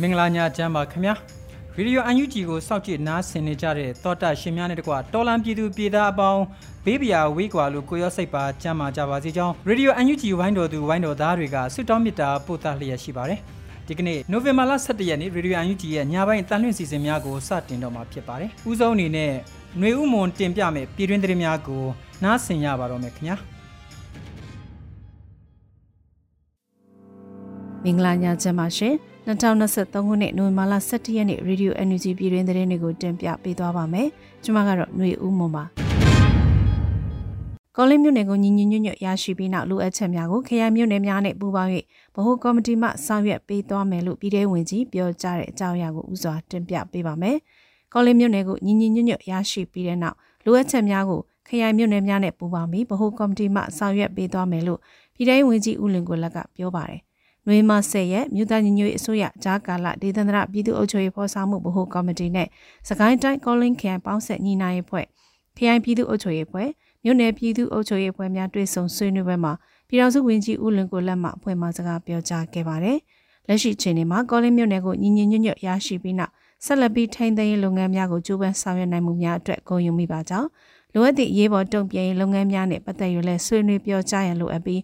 မင်္ဂလာညချမ်းပါခင်ဗျာဗီဒီယိုအန်ယူဂျီကိုစောင့်ကြည့်နားဆင်နေကြတဲ့တောတာရှင်များနဲ့တကွာတော်လန်ပြည်သူပြည်သားအပေါင်းဘေးပရာဝေးကွာလို့ကိုရောစိတ်ပါကြမ်းမာကြပါစေကြောင်းဗီဒီယိုအန်ယူဂျီဝိုင်းတော်သူဝိုင်းတော်သားတွေကဆုတောင်းမေတ္တာပို့သလျက်ရှိပါတယ်ဒီကနေ့နိုဝင်ဘာလ17ရက်နေ့ရေဒီယိုအန်ယူဂျီရဲ့ညပိုင်းတန်လွင့်စီစဉ်များကိုစတင်တော့မှာဖြစ်ပါတယ်။ဦးဆုံးအနေနဲ့ຫນွေဥမွန်တင်ပြမယ်ပြည်တွင်းသတင်းများကိုနားဆင်ရပါတော့မယ်ခင်ဗျာ။မင်္ဂလာညချမ်းပါရှင်။ 2023ခုနှစ်နိုဝင်ဘာလ17ရက်နေ့ Radio Energy ပြည်တွင်သတင်းတွေကိုတင်ပြပေးသွားပါမယ်။ကျွန်မကတော့ຫນွေဦးမွန်ပါ။ကောလင်းမြို့နယ်ကိုညီညီညွတ်ညွတ်ရရှိပြီးနောက်လူအပ်ချက်များကိုခရိုင်မြို့နယ်များနဲ့ပူးပေါင်း၍ဗဟိုကော်မတီမှဆောင်ရွက်ပေးသွားမယ်လို့ပြည်ထောင်ဝင်ကြီးပြောကြားတဲ့အကြောင်းအရာကိုဥစွာတင်ပြပေးပါမယ်။ကောလင်းမြို့နယ်ကိုညီညီညွတ်ညွတ်ရရှိပြီးတဲ့နောက်လူအပ်ချက်များကိုခရိုင်မြို့နယ်များနဲ့ပူးပေါင်းပြီးဗဟိုကော်မတီမှဆောင်ရွက်ပေးသွားမယ်လို့ပြည်ထောင်ဝင်ကြီးဦးလင်ကိုလက်ကပြောပါတယ် နွေမ10ရက်မြို့သားညီညွတ်ရေးအစိုးရဂျာကာလဒေသန္တရပြည်သူ့အုပ်ချုပ်ရေးဖော်ဆောင်မှုဗဟိုကော်မတီနဲ့စကိုင်းတိုင်းကောလင်းခရိုင်ပေါင်းဆက်ညီနိုင်ရေးဖွဲ့ခရိုင်ပြည်သူ့အုပ်ချုပ်ရေးဖွဲ့မြို့နယ်ပြည်သူ့အုပ်ချုပ်ရေးဖွဲ့များတွေ့ဆုံဆွေးနွေးပွဲမှာပြည်ထောင်စုဝန်ကြီးဦးလွင်ကိုလက်မှအဖွဲ့မှစကားပြောကြားခဲ့ပါတယ်။လက်ရှိအချိန်မှာကောလင်းမြို့နယ်ကိုညီညီညွတ်ညွတ်ရရှိပြီးနောက်ဆက်လက်ပြီးထိန်းသိမ်းရေးလုပ်ငန်းများကိုကြိုးပမ်းဆောင်ရွက်နိုင်မှုများအတွက်ဂုဏ်ယူမိပါကြောင်းလိုအပ်သည့်ရေးပေါ်တုံ့ပြန်ရေးလုပ်ငန်းများနဲ့ပတ်သက်ရလဲဆွေးနွေးပြောကြားရန်လိုအပ်ပြီး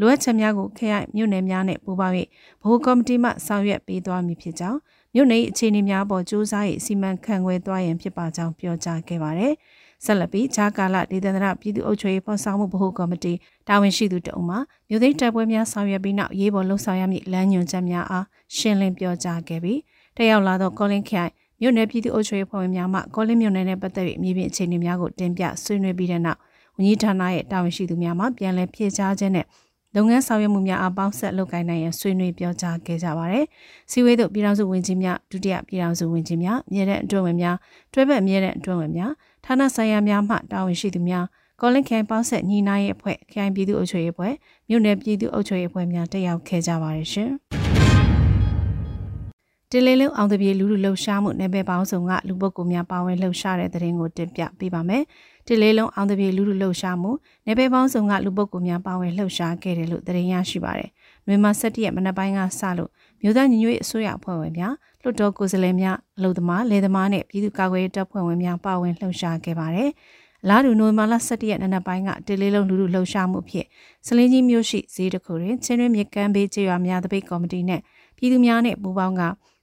လိုအပ်ချက်များကိုခရိုင်မြို့နယ်များနဲ့ပူးပေါင်း၍ဗဟိုကော်မတီမှဆောင်ရွက်ပေးသွားမည်ဖြစ်ကြောင်းမြို့နယ်အခြေအနေများပေါ်စူးစမ်း၍စီမံခန့်ခွဲသွားရန်ဖြစ်ပါကြောင်းပြောကြားခဲ့ပါတယ်။ဆက်လက်ပြီးဂျာကာလဒေသန္တရပြည်သူ့အုပ်ချုပ်ရေးဖော်ဆောင်မှုဗဟိုကော်မတီတာဝန်ရှိသူတအုံမှမြို့သိမ်းတပ်ပွဲများဆောင်ရွက်ပြီးနောက်ရေးပေါ်လှုပ်ဆောင်ရမည့်လမ်းညွှန်ချက်များအားရှင်းလင်းပြောကြားခဲ့ပြီးတက်ရောက်လာသောကောလင်းခိုင်မြို့နယ်ပြည်သူ့အုပ်ချုပ်ရေးဖွဲ့ဝင်များမှကောလင်းမြို့နယ်နဲ့ပတ်သက်၍မြေပြင်အခြေအနေများကိုတင်ပြဆွေးနွေးပြီးတဲ့နောက်ဝန်ကြီးဌာနရဲ့တာဝန်ရှိသူများမှပြန်လည်ဖြည့်ကြားခြင်းနဲ့ လုပ်ငန်းဆောင်ရွက်မှုများအားပေါင်းဆက်လုပ်ကိုင်နိုင်ရန်ဆွေးနွေးပြောကြားခဲ့ကြပါတယ်။စီဝေးတို့ပြည်ထောင်စုဝန်ကြီးများဒုတိယပြည်ထောင်စုဝန်ကြီးများမြေတဲ့အတွင်းဝင်များတွဲဘက်မြေတဲ့အတွင်းဝင်များဌာနဆိုင်ရာများမှတာဝန်ရှိသူများကောလင်ခိုင်ပေါင်းဆက်ညီနိုင်ရဲ့အဖွဲ့ခိုင်ပြည်သူ့အုပ်ချုပ်ရေးအဖွဲ့မြို့နယ်ပြည်သူ့အုပ်ချုပ်ရေးအဖွဲ့များတက်ရောက်ခဲ့ကြပါတယ်ရှင်။တလေးလုံးအောင်တပြေလူလူလှုပ်ရှားမှုနယ်ပယ်ပေါင်းစုံကလူပုဂ္ဂိုလ်များပါဝင်လှုပ်ရှားတဲ့တဲ့ရင်ကိုတင်ပြပေးပါမယ်။ တစ်လေးလုံးအောင်တပြေလူလူလှုပ်ရှားမှုနေပယ်ပေါင်းစုံကလူပုဂ္ဂိုလ်များပါဝင်လှုပ်ရှားခဲ့တယ်လို့သတင်းရရှိပါတယ်။နှွေမ17ရက်မနက်ပိုင်းကစလို့မြို့သားညီညွတ်ရေးအစိုးရအဖွဲ့ဝင်များလွှတ်တော်ကိုယ်စားလှယ်များအလုပ်သမားလယ်သမားနဲ့ပြည်သူ့ကာကွယ်ရေးတပ်ဖွဲ့ဝင်များပါဝင်လှုပ်ရှားခဲ့ပါတယ်။လာဒူနိုဝင်ဘာလ17ရက်နေ့ပိုင်းကတစ်လေးလုံးလူလူလှုပ်ရှားမှုဖြစ်စလင်းကြီးမြို့ရှိဈေးတစ်ခုတွင်ချင်းတွင်မြကမ်းဘေးကျေးရွာများတပိတ်ကော်မတီနဲ့ပြည်သူများနဲ့ပူးပေါင်းက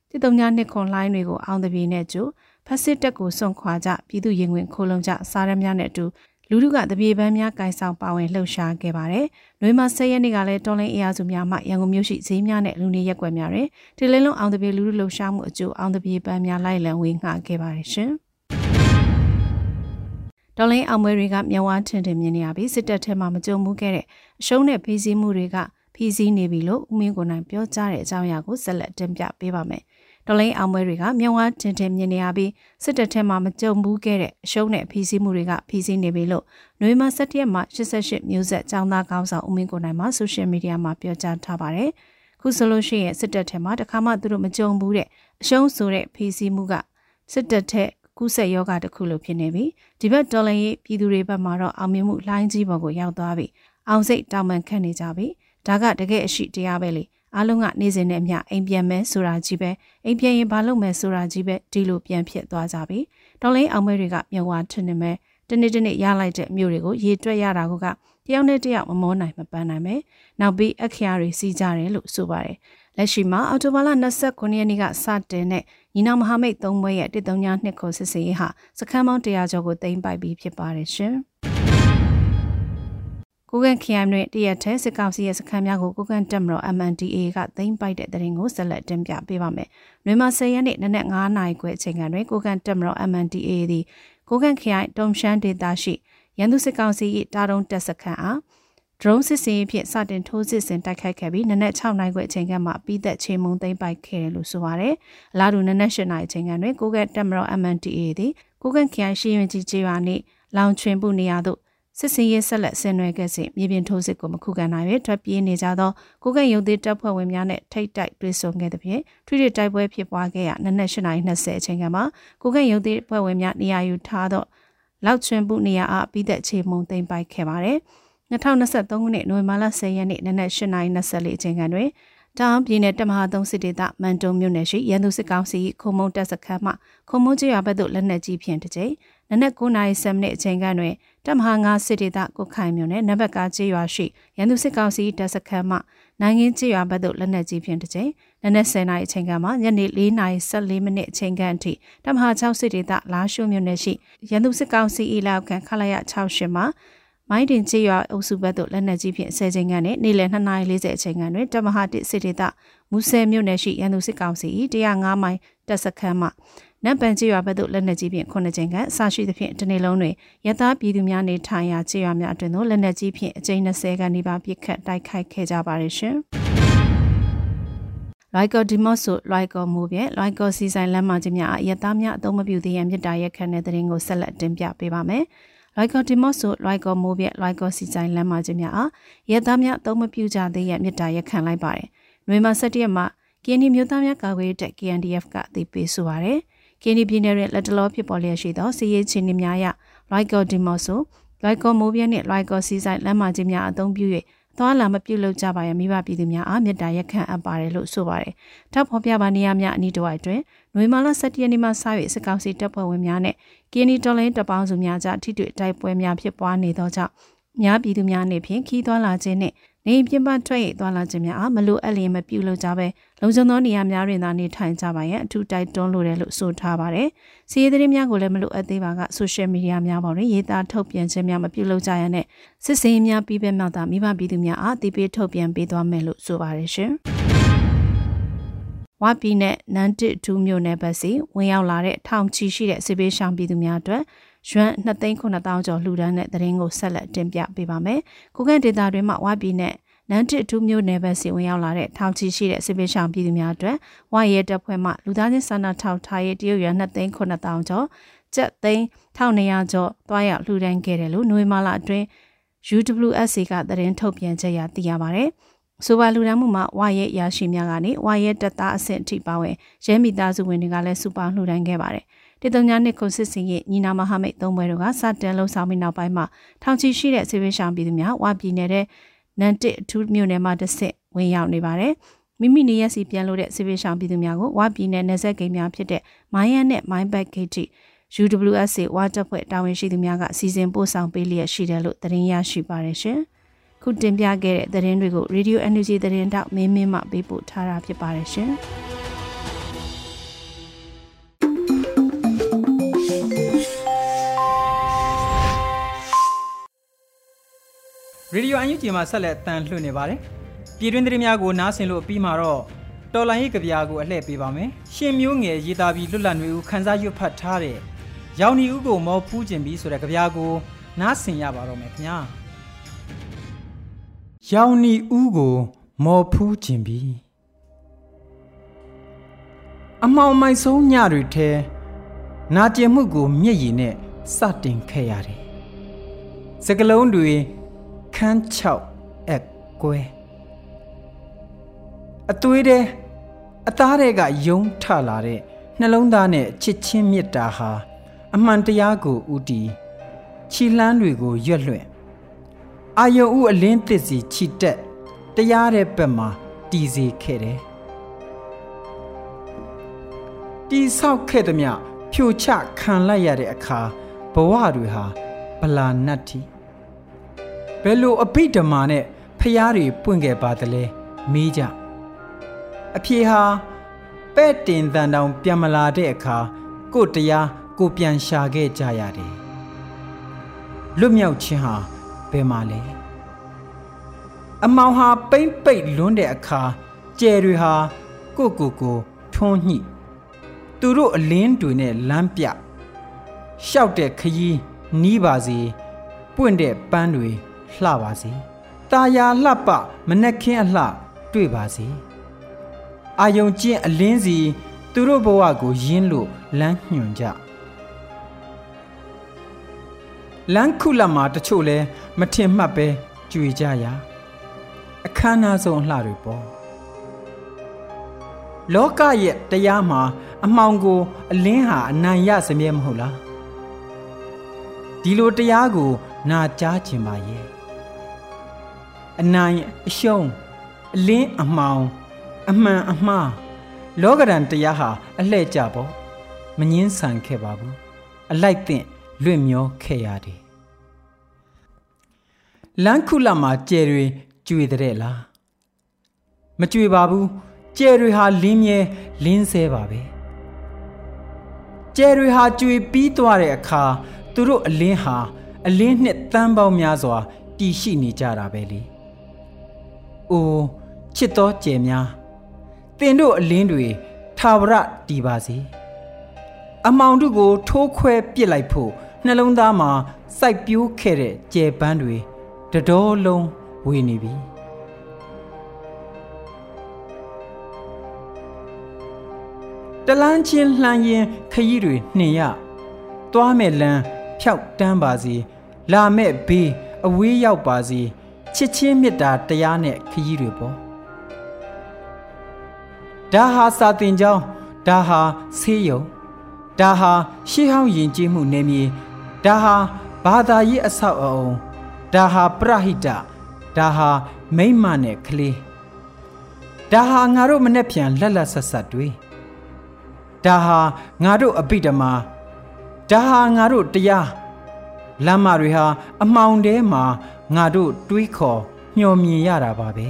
တစ်တုံညာနှစ်ခွန်လိုင်းတွေကိုအောင်တပြေနဲ့ကျိုးဖ က်စစ်တပ်ကိုစွန့်ခွာကြပြည်သူရင်ဝင်ခိုးလုံကြစားရများနဲ့အတူလူထုကတပြေပန်းများကင်ဆောင်ပါဝင်လှုပ်ရှားခဲ့ပါတယ်။နှွေးမ10ရက်နေ့ကလည်းတော်လိုင်းအင်အားစုများမှရန်ကုန်မြို့ရှိဈေးများနဲ့လူနေရက်ွက်များတွင်တလင်းလုံးအောင်တပြေလူထုလှုပ်ရှားမှုအကျိုးအောင်တပြေပန်းများလိုက်လံဝေငှခဲ့ပါတယ်ရှင်။ဒေါ်လင်းအောင်မွေတွေကမြဝထင်ထင်မြင်နေရပြီးစစ်တပ်ထဲမှာမကြုံမှုခဲ့တဲ့အရှုံးနဲ့ဖိစီးမှုတွေကဖိစီးနေပြီလို့ဦးမင်းကိုနိုင်ပြောကြားတဲ့အကြောင်းအရာကိုဆက်လက်တင်ပြပေးပါမယ် တော်လိုင်းအောင်ပွဲတွေကမြောင်ဝါတင်တင်မြင်နေရပြီးစစ်တပ်ထဲမှာမကြုံဘူးခဲ့တဲ့အရှုံးနဲ့ဖီးဆီးမှုတွေကဖီးဆီးနေပြီလို့နွေမ17ရက်မှာ88မျိုးဆက်ចောင်းသားကောင်းဆောင်ဦးမင်းကိုနိုင်မှာဆိုရှယ်မီဒီယာမှာပြောကြားထားပါတယ်။ခုဆိုလို့ရှိရင်စစ်တပ်ထဲမှာတခါမှသူတို့မကြုံဘူးတဲ့အရှုံးဆိုတဲ့ဖီးဆီးမှုကစစ်တပ်ထက်ကူးဆက်ယောဂတစ်ခုလိုဖြစ်နေပြီဒီဘက်တော်လိုင်းရေးပြည်သူတွေဘက်မှာတော့အောင်မြင်မှုလိုင်းကြီးပေါ်ကိုရောက်သွားပြီအောင်စိတ်တောင်းပန်ခတ်နေကြပြီဒါကတကယ်အရှိတရားပဲလေ အားလုံးကနေ့စဉ်နဲ့အမျှအိမ်ပြန်မယ်ဆိုတာကြီးပဲအိမ်ပြန်ရင်ဘာလုပ်မယ်ဆိုတာကြီးပဲဒီလိုပြန်ဖြစ်သွားကြပြီဒေါ်လေးအောင်မဲတွေကမြဝါထနေမဲ့တနေ့တနေ့ရလိုက်တဲ့မြို့တွေကိုရေတွက်ရတာကတယောက်နဲ့တယောက်မမောနိုင်မပန်းနိုင်ပဲနောက်ပြီးအခရာတွေစီးကြတယ်လို့ဆိုပါတယ်လက်ရှိမှာအော်တိုဘာလ29ရက်နေ့ကစတင်တဲ့ညီနောင်မဟာမိတ်၃ဘွဲရဲ့139နှစ်ခုစစ်စေးဟာစခန်းပေါင်း100ကျော်ကိုတင်ပိုက်ပြီးဖြစ်ပါတယ်ရှင် ကိုကန်ခရိုင်တွင်တရက်ထဲစစ်ကောင်စီရဲ့စခန်းများကိုကိုကန်တက်မတော် MNDA ကသိမ်းပိုက်တဲ့တဲ့ရင်ကိုဆက်လက်တင်ပြပေးပါမယ်။နှွေမ10ရက်နေ့နနက်9နာရီခွဲအချိန်ကတွင်ကိုကန်တက်မတော် MNDA သည်ကိုကန်ခရိုင်တုံရှမ်းဒေသရှိရန်သူစစ်ကောင်စီ၏တာတုံးတက်စခန်းအား drone စစ်စင်ဖြင့်စတင်ထိုးစစ်ဆင်တိုက်ခိုက်ခဲ့ပြီးနနက်6နိုင်ခွဲအချိန်ကမှပြီးသက်ချိန်မုံသိမ်းပိုက်ခဲ့တယ်လို့ဆိုပါတယ်။အလားတူနနက်8နိုင်အချိန်ကတွင်ကိုကက်တက်မတော် MNTA သည်ကိုကက်ခရိုင်ရှိရင်ကြီးကျေးရွာနှင့်လောင်ချွင်ပုနေရာသို့ စစ်စင်ရေးဆက်လက်ဆင်နွှဲခဲ့စဉ်မြေပြင်ထိုးစစ်ကိုမခုခံနိုင်ပဲထွက်ပြေးနေကြသောကိုကဲ့ရုပ်သေးတပ်ဖွဲ့ဝင်များနဲ့ထိတ်တိုက်တွေ့ဆုံခဲ့တဲ့ဖြင့်ထွေထွေတိုက်ပွဲဖြစ်ပွားခဲ့ရနနက်8:20အချိန်ကမှကိုကဲ့ရုပ်သေးဖွဲ့ဝင်များနေရာယူထားသောလောက်ချွင်ပုနေရာအားပြီးသက်ချေမုံသိမ်းပိုက်ခဲ့ပါတယ်2023ခုနှစ်နိုဝင်ဘာလ10ရက်နေ့နနက်8:24အချိန်ခန့်တွင်တောင်ပြည်နယ်တမဟာသုံးစစ်ဒေသမန်တုံမြို့နယ်ရှိရန်သူစစ်ကောင်စီခုံမုံတပ်စခန်းမှခုံမုံကျွာဘက်သို့လက်နက်ကြီးဖြင့်တစ်ကြိမ် နနက်9:07မိနစ်အချိန်ခန့်တွင်တမဟာ9စစ်ဒေသကိုခိုင်မြို့နယ်နံပါတ်ကကျေးရွာရှိရန်သူစစ်ကောင်စီတပ်စခန်းမှနိုင်ငံကျေးရွာဘက်သို့လက်နက်ကြီးဖြင့်တစ်ကြိမ်နနက်10:00နာရီအချိန်ကမှညနေ4:14မိနစ်အချိန်ခန့်အထိတမဟာ6စစ်ဒေသလာရှုမြို့နယ်ရှိရန်သူစစ်ကောင်စီအီလောက်ခံခလာရ68မှာမိုင်းတင်ချေရွာအုပ်စုဘက်သို့လက်နက်ကြီးဖြင့်ဆယ်ချိန်ခန့်နဲ့နေ့လယ်2:40အချိန်ခန့်တွင်တမဟာတစ်စစ်ဒေသ မူဆယ်မြို့နယ်ရှိရန်သူစစ်ကောင်စီ၏105မိုင်တပ်စခန်းမှနတ်ပန်ချေရွာဘက်သို့လက်နက်ကြီးဖြင့်9ချိန်ခန့်အစရှိသဖြင့်တနေ့လုံးတွင်ရသားပြည်သူများနေထိုင်ရာချေရွာများအတွင်သို့လက်နက်ကြီးဖြင့်အကြိမ်20ခန့်နီးပါးပစ်ခတ်တိုက်ခိုက်ခဲ့ကြပါရရှင်။လိုက်ကောဒီမော့ဆိုလိုက်ကောမူပြဲလိုက်ကောစီဆိုင်လမ်းမကြီးများအရသားများအသုံးမပြုသေးရန်မြစ်တာရက်ခန့်တဲ့တဲ့ရင်ကိုဆက်လက်တင်ပြပေးပါမယ်။လိုက်ကော်တီမော့ဆိုလိုက်ကော်မိုးပြက်လိုက်ကော်စီဆိုင်လမ်းမကြီးများအားရဲသားများအသုံးမပြုကြသေးရဲ့မြစ်တာရက်ခံလိုက်ပါတယ်။ နွေမှာ17ရက်မှာကင်းဒီမျိုးသားများကာကွယ်ရေးတပ် KNDF ကအသိပေးဆိုပါရယ်။ကင်းဒီပြည်နယ်ရဲ့လက်တလောဖြစ်ပေါ်လျက်ရှိသောစီရေးချင်းတွေများရလိုက်ကော်တီမော့ဆိုလိုက်ကော်မိုးပြက်နဲ့လိုက်ကော်စီဆိုင်လမ်းမကြီးများအသုံးပြု၍သွားလာမပြုတ်လုပ်ကြပါရမိဘပြည်သူများအားမြတ်တာရက်ခံအပ်ပါတယ်လို့ဆိုပါတယ်။ထောက်ဖော်ပြပါနေရများအနီးတစ်ဝိုက်တွင်နွေမာလ17ရက်နေ့မှစ၍စစ်ကောင်စီတပ်ဖွဲ့ဝင်များနဲ့ကင်းနီတော်လိုင်းတပ်ပေါင်းစုများကြားထိတွေ့တိုက်ပွဲများဖြစ်ပွားနေသောကြောင့်များပြည်သူများအနေဖြင့်ခီးသွားလာခြင်းနှင့် နေပြင်ပထွက်ရသွားလာခြင်းများအားမလိုအပ်လျင်မပြုလုပ်ကြဘဲလုံခြုံသောနေရာများတွင်သာနေထိုင်ကြပါရန်အထူးတိုက်တွန်းလိုတယ်လို့ဆိုထားပါတယ်။စီးရီးသတင်းများကိုလည်းမလိုအပ်သေးပါကဆိုရှယ်မီဒီယာများပေါ်တွင်ရေးသားထုတ်ပြန်ခြင်းများမပြုလုပ်ကြရနဲ့စစ်စင်များပြီးပဲမှသာမိဘပြည်သူများအားတည်ပြီးထုတ်ပြန်ပေးသွားမယ်လို့ဆိုပါတယ်ရှင်။ဝါပြည်နဲ့နန်းတစ်ထူးမြို့နယ်ဘက်စီဝင်ရောက်လာတဲ့ထောင်ချီရှိတဲ့စစ်ပေးရှောင်ပြည်သူများအတွက် ရွမ်2,900ကျော်လှူဒန်းတဲ့သတင်းကိုဆက်လက်တင်ပြပေးပါမယ်။ကိုကန့်ဒေတာတွင်မှဝါပြည်နဲ့နန်းတစ်ထူးမြို့နယ်ဘက်စီဝင်ရောက်လာတဲ့ထောင်ချီရှိတဲ့စစ်ပေးရှောင်ပြည်သူများအတွက်ဝါရဲတပ်ဖွဲ့မှလူသားချင်းစာနာထောက်ထားရေးတရုတ်ရွမ်2,900ကျော်ကျပ်သိန်း1200ကျော်တွားရောက်လှူဒန်းခဲ့တယ်လို့နှွေမာလာအတွင်း UWSC ကသတင်းထုတ်ပြန်ချက်ရသိရပါဗျ။ဆိုပါလူဒန်းမှုမှာဝါရဲရရှိများကနေဝါရဲတက်သားအဆင့်အထိပါဝင်ရဲမိသားစုဝင်တွေကလည်းစူပါလှူဒန်းခဲ့ပါတယ်။ တေတုံညာနှစ်ကိုစစ်စင်ရဲ့ညီနာမဟာမိတ်သုံးဘွဲတို့ကစတင်လှုပ်ဆောင်ပြီးနောက်ပိုင်းမှာထောင်ချီရှိတဲ့ဆေးဝေးရှောင်ပြည်သူများဝါပြည်နယ်နန်တစ်အထူးမြို့နယ်မှာတစ်ဆင့်ဝင်ရောက်နေပါတယ်။မိမိနေရက်စီပြန်လို့တဲ့ဆေးဝေးရှောင်ပြည်သူများကိုဝါပြည်နယ်နယ်စပ်ဂိမ်းများဖြစ်တဲ့မိုင်းရန်နဲ့မိုင်းဘက်ဂိတ်ထိ UWSA ဝါတပ်ဖွဲ့တာဝန်ရှိသူများကစီစဉ်ပို့ဆောင်ပေးလျက်ရှိတယ်လို့သတင်းရရှိပါတယ်ရှင်။ခုတင်ပြခဲ့တဲ့သတင်းတွေကို Radio Energy သတင်းတောက်မင်းမင်းမှပေးပို့ထားတာဖြစ်ပါတယ်ရှင်။ ရေဒီယိုအန်ယူဂျီမှာဆက်လက်တန်လှည့်နေပါတယ်။ပြည်တွင်းသတင်းများကိုနားဆင်လို့ပြီးမှတော့တော်လိုင်းရေးကြပြာကိုအလှည့်ပေးပါမယ်။ရှင်မျိုးငယ်ရေးသားပြီးလွတ်လပ်နေဦးခန်းစားရွတ်ဖတ်ထားတဲ့ရောင်နီဦးကိုမော်ဖူးခြင်းပြီးဆိုတဲ့ကြပြာကိုနားဆင်ရပါတော့မယ်ခင်ဗျာ။ရောင်နီဦးကိုမော်ဖူးခြင်းပြီအမောင်မိုက်ဆုံးညတွေထဲနာကျင်မှုကိုမျက်ရည်နဲ့စတင်ခဲ့ရတယ်စကလုံးတွေခ န်း6အက်ကွဲအသွေးတဲ့အသားတွေကယုံထလာတဲ့နှလုံးသားနဲ့ချစ်ချင်းမေတ္တာဟာအမှန်တရားကိုဥတီခြိလှမ်းတွေကိုရွက်လွှင့်အာယုံဦးအလင်းတစ်စီခြိတက်တရားတဲ့ဘက်မှာတည်စေခဲ့တယ်တီဆောက်ခဲ့သည်မြဖြိုချခံလိုက်ရတဲ့အခါဘဝတွေဟာဗလာနတ်တီ ဘယ်လိုအဘိဓမ္မာနဲ့ဖျားတွေပွင့်ခဲ့ပါသလဲမေးကြအဖြေဟာပဲ့တင်တန်တောင်ပြန်မလာတဲ့အခါကိုတရားကိုပြန်ရှာခဲ့ကြရတယ်လွတ်မြောက်ခြင်းဟာဘယ်မှာလဲအမောင်ဟာပိမ့်ပိတ်လွန်းတဲ့အခါကျယ်တွေဟာကိုကိုကိုထွန်းညှိသူတို့အလင်းတွေနဲ့လမ်းပြရှောက်တဲ့ခရီးနီးပါစေပွင့်တဲ့ပန်းတွေ လှပါစေตาယာလှပမနှက်ခင်းအလှတွေ့ပါစေအာယုံကျင့်အလင်းစီသူတို့ဘဝကိုယင်းလို့လမ်းညွှန်ကြလမ်းခုလမှာတချို့လဲမထင်မှတ်ပဲကြွေကြရာအခမ်းအနားဆုံးအလှတွေပေါ့လောကရဲ့တရားမှာအမှောင်ကိုအလင်းဟာအနိုင်ရစမြဲမဟုတ်လားဒီလိုတရားကိုနာကြားခြင်းပါရဲ့ အနိုင်အရှုံးအလင်းအမှောင်အမှန်အမှားလောကဒဏ်တရားဟာအလှဲ့ကြပေါ့မငင်းဆန်ခဲ့ပါဘူးအလိုက်သင့်လွင့်မျောခဲ့ရတယ်လမ်းခုလမှာကျယ်တွေကျွေတဲ့လားမကျွေပါဘူးကျယ်တွေဟာလင်းမြဲလင်းဆဲပါပဲကျယ်တွေဟာကျွေပြီးသွားတဲ့အခါသူတို့အလင်းဟာအလင်းနှစ်တန်းပေါင်းများစွာတည်ရှိနေကြတာပဲလေ။ အိုးချစ်တော်ကျယ်များတင်တို့အလင်းတွေထာဝရတည်ပါစေ။အမောင်တို့ကိုထိုးခွဲပစ်လိုက်ဖို့နှလုံးသားမှာစိုက်ပျိုးခဲ့တဲ့ကျယ်ပန်းတွေတတော်လုံးဝေနေပြီတလန်းချင်းလှမ်းရင်ခရီးတွေနှင်ရသွားမဲ့လမ်းဖြောက်တန်းပါစီလာမဲ့ဘေးအဝေးရောက်ပါစီ ချစ်ချင်းမေတ္တာတရားနဲ့ခရီးတွေပေါ့ဒါဟာစာတင်ကြောင်းဒါဟာဆေးရုံဒါဟာရှေးဟောင်းယဉ်ကျေးမှုနယ်မြေဒါဟာဘာသာရေးအဆောက်အအုံဒါဟာပရဟိတဒါဟာမိမ့်မနဲ့ကလေးဒါဟာငါတို့မနဲ့ပြန်လက်လက်ဆက်ဆက်တွေဒါဟာငါတို့အပိဓမ္မာဒါဟာငါတို့တရားလမ်းမတွေဟာအမှောင်ထဲမှာ ငါတို့တွေးခေါ်မျှော်မြင်ရတာပါပဲ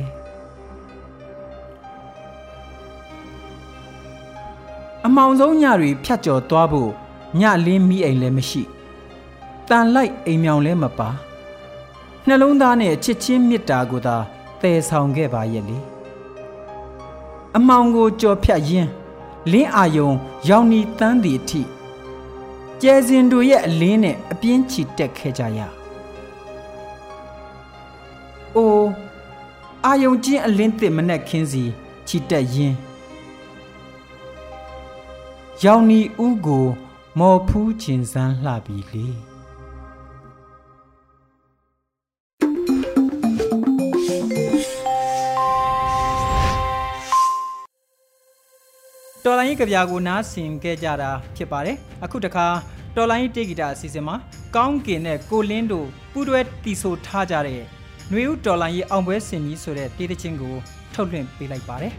အမှောင်ဆုံးညတွေဖြတ်ကျော်သွားဖို့ညလင်းမိအိမ်လည်းမရှိတန်လိုက်အိမ်မြောင်လည်းမပါနှလုံးသားနဲ့ချစ်ချင်းမေတ္တာကိုသာတည်ဆောင်ခဲ့ပါရဲ့လေအမောင်ကိုကြော်ဖြတ်ရင်းလင်းအာယုံရောင်နီတန်းသည်အထိကျဲစင်တို့ရဲ့အလင်းနဲ့အပြင်းချီတက်ခဲ့ကြရ။ အိုးအာယုံချင်းအလင်းသစ်မနဲ့ခင်းစီချီတက်ရင်းရောင်နီဥကိုမော်ဖူးခြင်းစမ်းလှပြီလေ။တော်လိုင်းကြပြာကိုနားဆင်ခဲ့ကြတာဖြစ်ပါတယ်အခုတခါတော်လိုင်းတေဂီတာအစီအစဉ်မှာကောင်းကင်နဲ့ကိုလင်းတို့ပူးတွဲတီဆိုထားကြတဲ့ ຫນွေဦးတော်လိုင်းရဲ့အောင်ပွဲစင်ကြီးဆိုတဲ့တေးသချင်းကိုထုတ်လွှင့်ပေးလိုက်ပါတယ်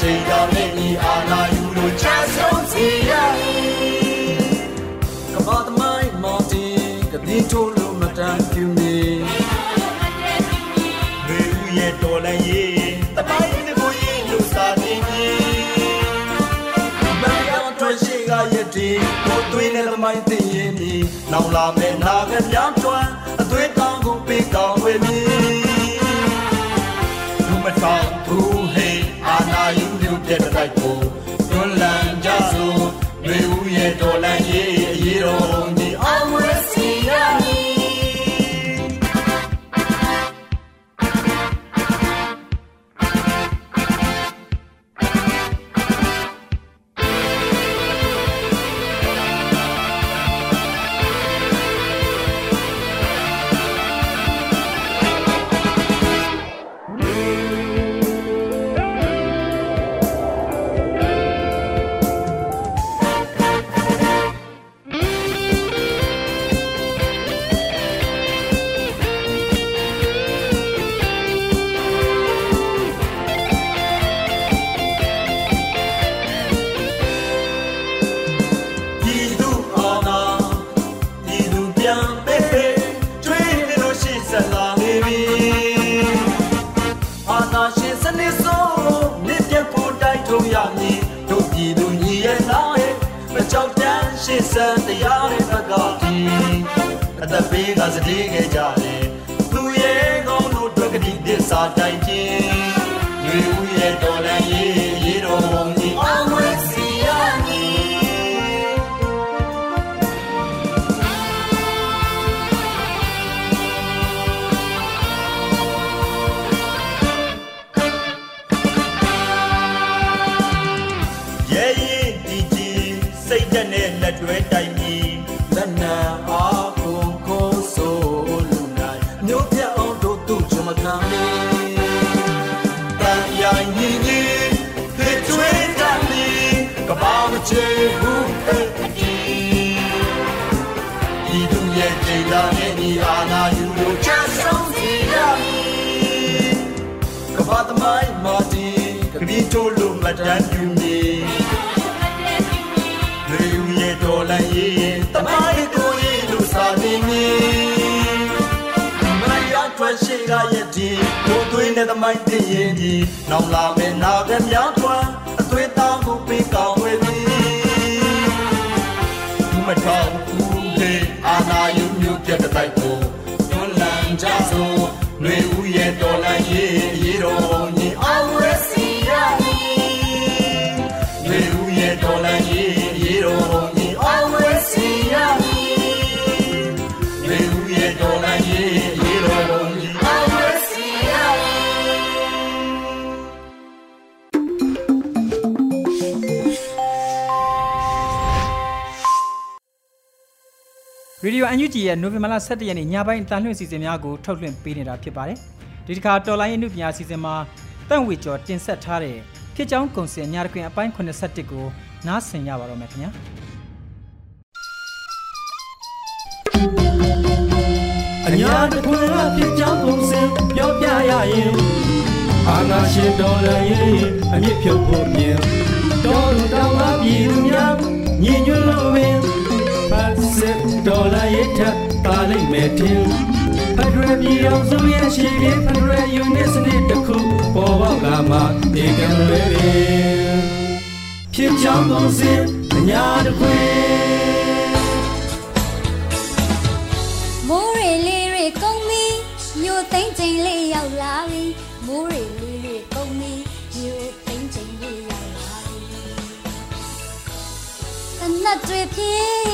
ချိန်တော်နဲ့ဤအာနာယူလို့ချဆုံးစီရမည်ကဘာသမိုင်းမော်တီကတိထိုးလို့မတန်ပြူမီလူရဲ့တော်လည်းရေးတပိုင်းတစ်ခုရေးလို့စာတင်ကြီးမယောင်ထွက်ရှိကရည်တီကိုသွေးနဲ့သမိုင်းသိရင်ဒီနောင်လာမဲ့နာကပြောင်းထွန်းအသွေးတောင်းကိုပေးကောင်းဝေမီလူမဆောင်သူဟေးအာနာယူလူ ပြတဲ့တိုက်ကိုတွန်းလန်းကြစို့လူရဲ့တော်လည်းရေးအရေးတော် လိုမတန်ပြူမီလူရဲ့တော်လည်းရေးတမိုင်းကိုရေးလို့စာနေနေမရထွက်ရှိကရဲ့ဒီကိုသွေးနဲ့တမိုင်းသိရင်ဒီနောင်လာမဲ့နာကမြောင်းထွန်းအသွေးတောင်းကိုပေးကောင်းဝေပြီမထောင်ဘူးဟေးအာနာယူမျိုးပြတဲ့တိုက်ကိုတွန်းလန်းကြစို့လူဦးရဲ့တော်လည်းရေး ဒီယို UNG ရဲ့နိုဝင်ဘာလ17ရက်နေ့ညပိုင်းအတန်လွှင့်စီစဉ်များကိုထုတ်လွှင့်ပေးနေတာဖြစ်ပါတယ်။ဒီတစ်ခါတော်လိုင်းရဲ့နုပညာစီစဉ်မှာတန့်ဝေကျော်တင်ဆက်ထားတဲ့ဖြစ်ကြောင်းကုံစင်ညရခွင်အပိုင်း81ကိုနားဆင်ရပါတော့မယ်ခင်ဗျာအညာတခွင်ကဖြစ်ကြောင်းပုံစံပြောပြရရင်အာနာရှင်တော်လည်းရင်အမြင့်ဖြုတ်ဖို့မြင်တော်လူတော်မှာပြည်သူများညီညွတ်လို့ပင်ဖတ် စစ်တော်လည်းရထပါလိမ့်မယ်ထင်ဖက်ဒရယ်ပြည်အောင်စုရဲ့ရှိပြီးဖက်ဒရယ်ယူနစ်စနစ်တစ်ခုပေါ်ပေါက်လာမှဒီကံလွယ်ပင်ဖြစ်ကြောင်းပုံစံအညာတခွင်မိုးရေလေးတွေကုန်ပြီမြို့သိမ့်ချိန်လေးရောက်လာပြီမိုးရေလေးတွေကုန်ပြီမြို့သိမ့်ချိန်လေးရောက်လာနတ်တွေပြင်း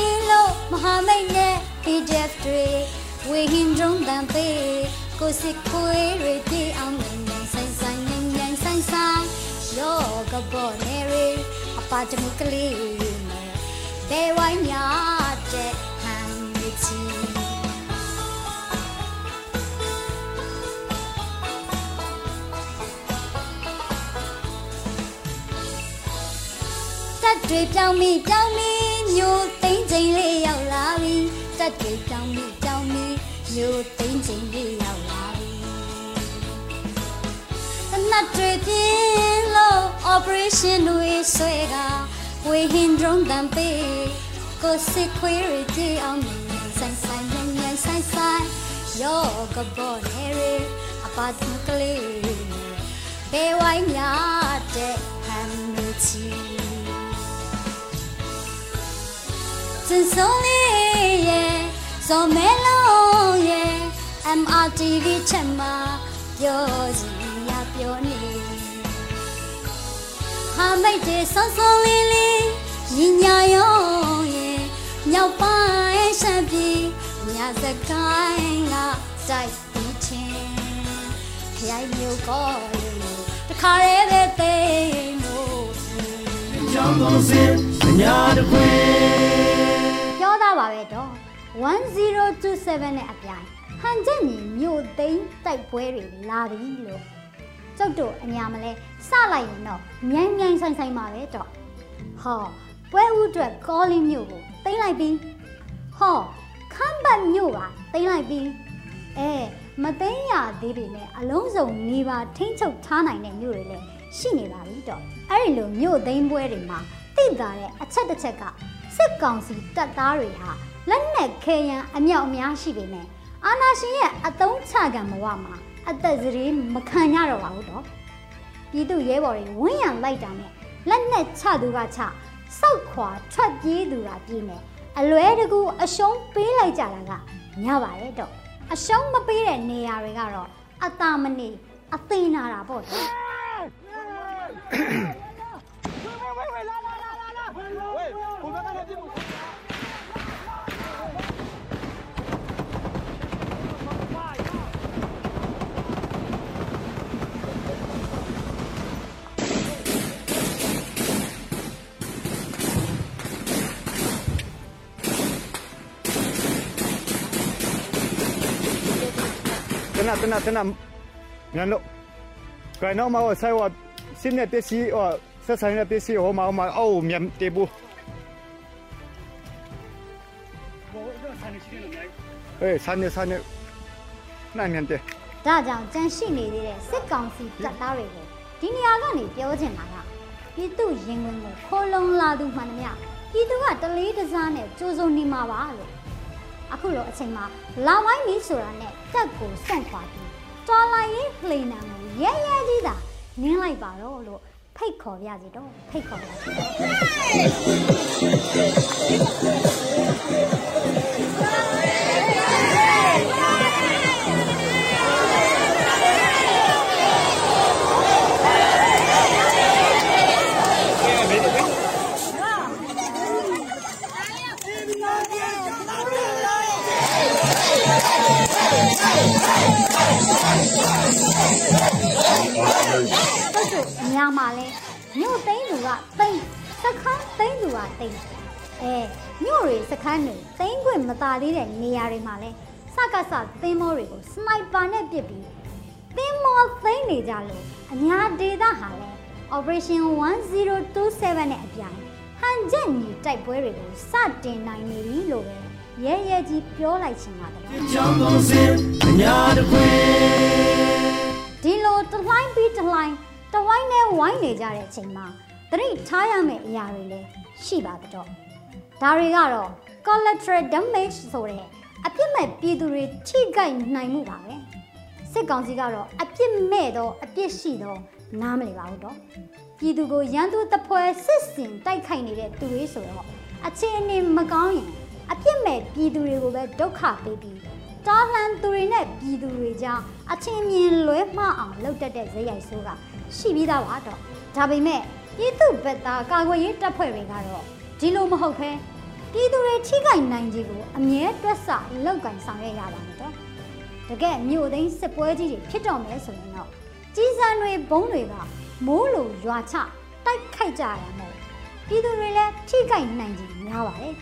လို့မဟာမိတ်နဲ့ PDF တွေဝေဟင်ဒုံတန်ပေးကိုစ စ်ခွေးတွေပြေအောင်ငင်ငင်ဆိုင်ဆိုင်ငင်ငင်ဆိုင်ဆိုင်ရောကပေါ်နေရီအပါတမှုကလေးနဲ့ဘယ်ဝိုင်းများတဲ့ဟန်ချီတက်တွေပြောင်းမိပြောင်းမိမျိုးသိမ့် ချိန်လေးရောက်လာပြီတက်တွေပြောင်းမိပြောင်းမိမျိုးသိမ့်ချိန်လေးရောက်လာပြီတနတ်တွေပြင်းလို့ operation တွေဆွဲကဝေဟင် drone တန်ပေးကိုစစ်ခွေးတွေကြည့်အောင်မြန်မြန်ဆိုင်ဆိုင်မြန်မြန်ဆိုင်ဆိုင်ယောကဘောနေရီအပါတ်ကလေးနဲ့ဘယ်ဝိုင်းများတဲ့ စဉ်စုံလေးရဲ့ဇော်မဲလုံးရဲ့ MRTV ချက်မှာပြောစီရပြောနေဟာမိတ်တဲ့စုံစုံလေးလေးရင်ညာရောရဲ့မြောက်ပိုင်းရှမ်းပြည်မြစကိုင်းကတိုက်ပြီးချင်းခရိုင်မျိုးကောလို့တခါရဲပဲသိလို့ jungle zip, the yard of wind. ပြောသားပါပဲတော့1027နဲ့အပြိုင်ဟန်ချက်ညီမြို့သိမ်းတိုက်ပွဲတွေလာပြီလို့ကျုပ်တို့အညာမလဲစလိုက်ရင်တော့မြိုင်မြိုင်ဆိုင်ဆိုင်ပါပဲတော့ဟောပွဲဦးအတွက်ကောလင်းမြို့ကိုသိမ်းလိုက်ပြီဟောခမ်းပတ်မြို့ပါသိမ်းလိုက်ပြီအဲမသိမ်းရသေးပေမဲ့အလုံးစုံနေပါထိမ့်ချုပ်ထားနိုင်တဲ့မြို့တွေလည်းရှိနေပါပြီတော့အဲ့ဒီလိုမြို့သိမ်းပွဲတွေမှာသိတာတဲ့အချက်တစ်ချက်က စစ်ကောင်စီတပ်သားတွေဟာလက်နက်ခဲယမ်းအမြောက်အများရှိပေမဲ့အာနာရှင်ရဲ့အတုံးချကံဘဝမှာအသက်စရေမခံရတော့ပါဘူးတော့ပြည်သူရဲဘော်တွေဝန်းရံလိုက်တာနဲ့လက်နက်ချသူကချစောက်ခွာထွက်ပြေးသူကပြေးနေအလွဲတကူအရှုံးပေးလိုက်ကြတာကညပါတယ်တော့အရှုံးမပေးတဲ့နေရာတွေကတော့အတာမနေအသိနာတာပေါ့တော့ နတနတနမြန်လို့ကဲနော်မဟိုဆိုင်ဝစင်းနဲ့ပစ္စည်းဟိုဆက်ဆိုင်တဲ့ပစ္စည်းဟိုမှာဟိုမှာအော်မြန်တေဘူးအေးဆန်နေဆန်နေနိုင်မြန်တဲ့ဒါကြောင့်ကြန့်ရှိနေသေးတဲ့စစ်ကောင်စီတပ်သားတွေကိုဒီနေရာကနေပြောချင်တာကပြည်သူရင်ဝင်ကိုခိုးလုံလာသူမှန်သမျှပြည်သူကတလေးတစားနဲ့ကြိုးစုံနေမှာပါလို့ အခုလိုအချိန်မှာလာဝိုင်းကြီးဆိုတာနဲ့တက်ကိုစွန့်ခွာပြီးတော်လိုင်းရေးဖလေနံကိုရဲရဲကြီးသာနင်းလိုက်ပါတော့လို့ဖိတ်ခေါ်ပြစီတော့ဖိတ်ခေါ်ပါစီတော့ဟုတ် ကဲ့အများမှာလဲမြို့သိန်းသူကသိန်းစခန်းသိန်းသူကသိန်းအဲမြို့တွေစခန်းတွေသိန်းခွင့်မသာသေးတဲ့နေရာတွေမှာလဲစကစသင်းမောတွေကိုစနိုက်ပါနဲ့ပစ်ပြီးသင်းမောသိန်းနေကြလို့အများဒေသဟာလဲ Operation 1027နဲ့အပြိုင်ဟန်ချက်ညီတိုက်ပွဲတွေကိုစတင်နိုင်နေပြီလို့ပဲရဲရဲကြီးပြောလိုက်ချင်ပါတယ်ကြောင်းကုန်စင်ညာတခွေဒီလိုတလှိုင်းပြီးတလှိုင်း တဝိုင်းနဲ့ဝိုင်းနေကြတဲ့အချိန်မှာသတိထားရမယ့်အရာတွေလည်းရှိပါတော့ဒါတွေကတော့ collateral damage ဆိုတဲ့အပြစ်မဲ့ပြည်သူတွေထိခိုက်နိုင်မှုပါပဲစစ်ကောင်စီကတော့အပြစ်မဲ့တော့အပြစ်ရှိတော့နားမလည်ပါဘူးတော့ပြည်သူကိုရန်သူတပွဲစစ်စင်တိုက်ခိုက်နေတဲ့သူတွေဆိုတော့အခြေအနေမကောင်းရင်အပြစ်မဲ့ပြည်သူတွေကိုပဲဒုက္ခပေးပြီးတားလှန်သူတွေနဲ့ပြည်သူတွေကြားအချင်းမြင်လွဲမှားအောင်လုပ်တတ်တဲ့ဇေယိုက်ဆိုးက ရှိပြီးသားပါတော့ဒါပေမဲ့ပြည်သူဘက်သားကာကွယ်ရေးတပ်ဖွဲ့တွေကတော့ဒီလိုမဟုတ်ခဲပြည်သူတွေထိခိုက်နိုင်ကြီးကိုအမြဲတွက်ဆလောက်ကင်ဆောင်ရွက်ရပါမယ်တော့တကယ်မြို့သိမ်းစစ်ပွဲကြီးတွေဖြစ်တော့မယ်ဆိုရင်တော့ကြီးစံတွေဘုံတွေကမိုးလိုရွာချတိုက်ခိုက်ကြရမှာမို့ပြည်သူတွေလည်းထိခိုက်နိုင်ကြီးများပါတယ်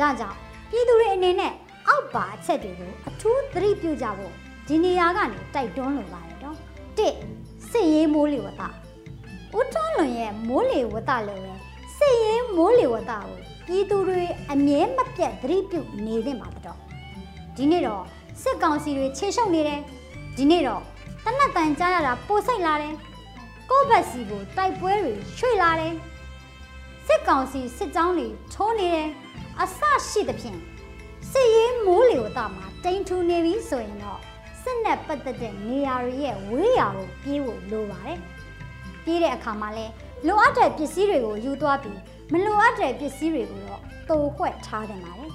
ဒါကြောင့်ပြည်သူတွေအနေနဲ့အောက်ပါအချက်တွေကိုအထူးသတိပြုကြဖို့ဒီနေရာကနေတိုက်တွန်းလိုပါတယ်တော့တစ် စစ်ရေးမိုးလေဝသဦးထွန်းလွန်ရဲ့မိုးလေဝသလိုပဲစစ်ရေးမိုးလေဝသကိုပြည်သူတွေအမြဲမပြတ်သတိပြုနေသင့်ပါတော့ဒီနေ့တော့စစ်ကောင်စီတွေခြေရှုပ်နေတယ်ဒီနေ့တော့တနတ်တန်ကြားရတာပိုစိတ်လာတယ်ကိုယ့်ဘက်စီကိုတိုက်ပွဲတွေရွှေ့လာတယ်စစ်ကောင်စီစစ်ကြောင်းတွေထိုးနေတယ်အဆရှိသဖြင့်စစ်ရေးမိုးလေဝသမှာတိမ်ထူနေပြီဆိုရင်တော့ စစ်နဲ့ပတ်သက်တဲ့နေရာတွေရဲ့ဝေးရာကိုပြေးဖို့လိုပါတယ်ပြေးတဲ့အခါမှာလဲလိုအပ်တဲ့ပစ္စည်းတွေကိုယူသွားပြီးမလိုအပ်တဲ့ပစ္စည်းတွေကိုတော့တိုးခွက်ထားတင်ပါတယ်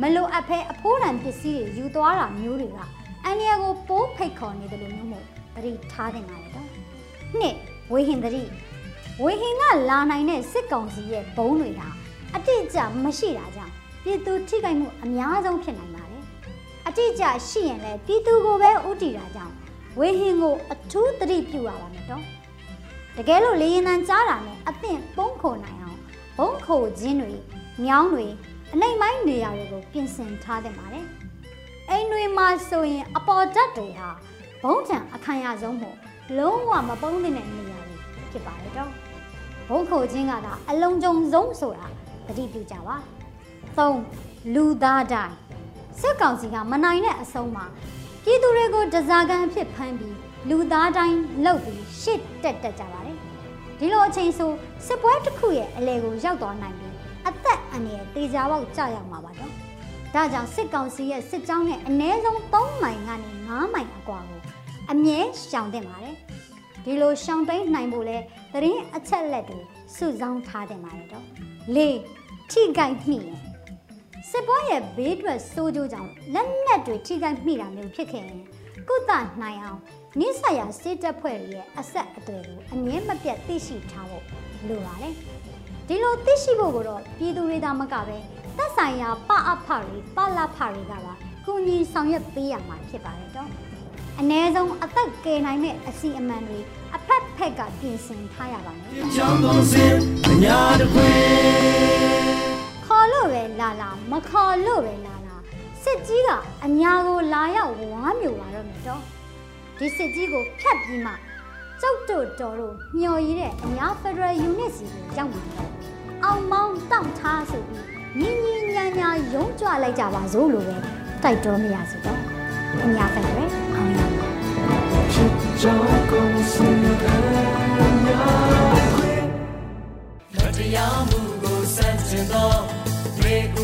မလိုအပ်ဖဲအဖိုးတန်ပစ္စည်းတွေယူသွားတာမျိုးတွေကအန်ရကိုပိုးဖိတ်ခေါ်နေတယ်လို့မျိုးမို့သတိထားတင်ပါတယ်တော့နှစ်ဝေဟင်သတိဝေဟင်ကလာနိုင်တဲ့စစ်ကောင်စီရဲ့ဘုံတွေဟာအတိအကျမရှိတာကြောင့်ပြည်သူထိခိုက်မှုအများဆုံးဖြစ်နိုင်ပါ တယ်အတိအကျရှိရင်လည်းပြည်သူကိုပဲဥတီတာကြောင့်ဝေဟင်ကိုအထူးသတိပြုရပါမယ်တော့တကယ်လို့လေရင်တန်ကြားတာနဲ့အသင့်ပုံခိုနိုင်အောင်ဘုံခိုခြင်းတွေမြောင်းတွေအနိုင်မိုင်းနေရာတွေကိုပြင်ဆင်ထားတဲ့ပါတယ်အိမ်တွေမှာဆိုရင်အပေါ်ဓာတ်တွေဟာဘုံထံအခမ်းရဆုံးမို့လုံးဝမပုံးတဲ့နေရာတွေဖြစ်ပါတယ်တော့ဘုံခိုခြင်းကသာအလုံးကြုံဆုံးဆိုတာသတိပြုကြပါ3လူသားတိုင်း စစ်ကောင်စီကမနိုင်တဲ့အဆုံးမှာပြည်သူတွေကိုဒဇာကန်အဖြစ်ဖမ်းပြီးလူသားတိုင်းလှုပ်ပြီးရှစ်တက်တက်ကြပါတယ်ဒီလိုအချိန်ဆိုစစ်ပွဲတစ်ခုရဲ့အလဲကိုရောက်သွားနိုင်ပြီးအသက်အန္တရာယ်တေချာပေါက်ကြာရောက်မှာပါတော့ဒါကြောင့်စစ်ကောင်စီရဲ့စစ်ကြောင်းနဲ့အ ਨੇ ဆုံး3မိုင်ကနေ9မိုင်အကွာကိုအမြဲရှောင်တင်ပါတယ်ဒီလိုရှောင်တိန်နိုင်ဖို့လဲသတင်းအချက်လက်တွေစုဆောင်းထားတင်ပါတယ်တော့၄ထိကြိုက်မိရင် စစ်ပွဲရဲ့ဘေးထွက်စိုးကြိုးကြောင့်လက်နက်တွေထိခိုက်မိတာမျိုးဖြစ်ခဲ့ရင်ကုသနိုင်အောင်နိစ္စရာစေတက်ဖွဲ့တွေရဲ့အဆက်အသွယ်ကိုအမြဲမပြတ်သိရှိထားဖို့လိုပါတယ်။ဒီလိုသိရှိဖို့ကိုတော့ပြည်သူတွေသာမကပဲသက်ဆိုင်ရာပအဖတွေပလဖတွေကပါကုညီဆောင်ရွက်ပေးရမှာဖြစ်ပါတယ်တော့။အ ਨੇ ဆုံးအသက်ကယ်နိုင်တဲ့အစီအမံတွေအဖက်ဖက်ကပြင်ဆင်ထားရပါမယ်။ကြောင်းသုံးစင်အညာတ ခွေခေါ်လို့ပဲလာလာမခေါ်လို့ပဲလာလာစစ်ကြီးကအညာကိုလာရောက်ဝါမျိုးပါတော့မယ်တော့ဒီစစ်ကြီးကိုဖြတ်ပြီးမှကျုပ်တို့တော်တို့မျော်ရည်တဲ့အညာ Federal Unit စီကိုရောက်မှာတော့အောင်မောင်းတောင့်ထားဆိုပြီးညီညီညာညာရုံးကြွလိုက်ကြပါစို့လို့ပဲတိုက်တော်မရစီတော့အညာ Federal အောင်ရပါကြောင်းကုန်စင်အညာတခွေမတရားမှု ကိုစန့်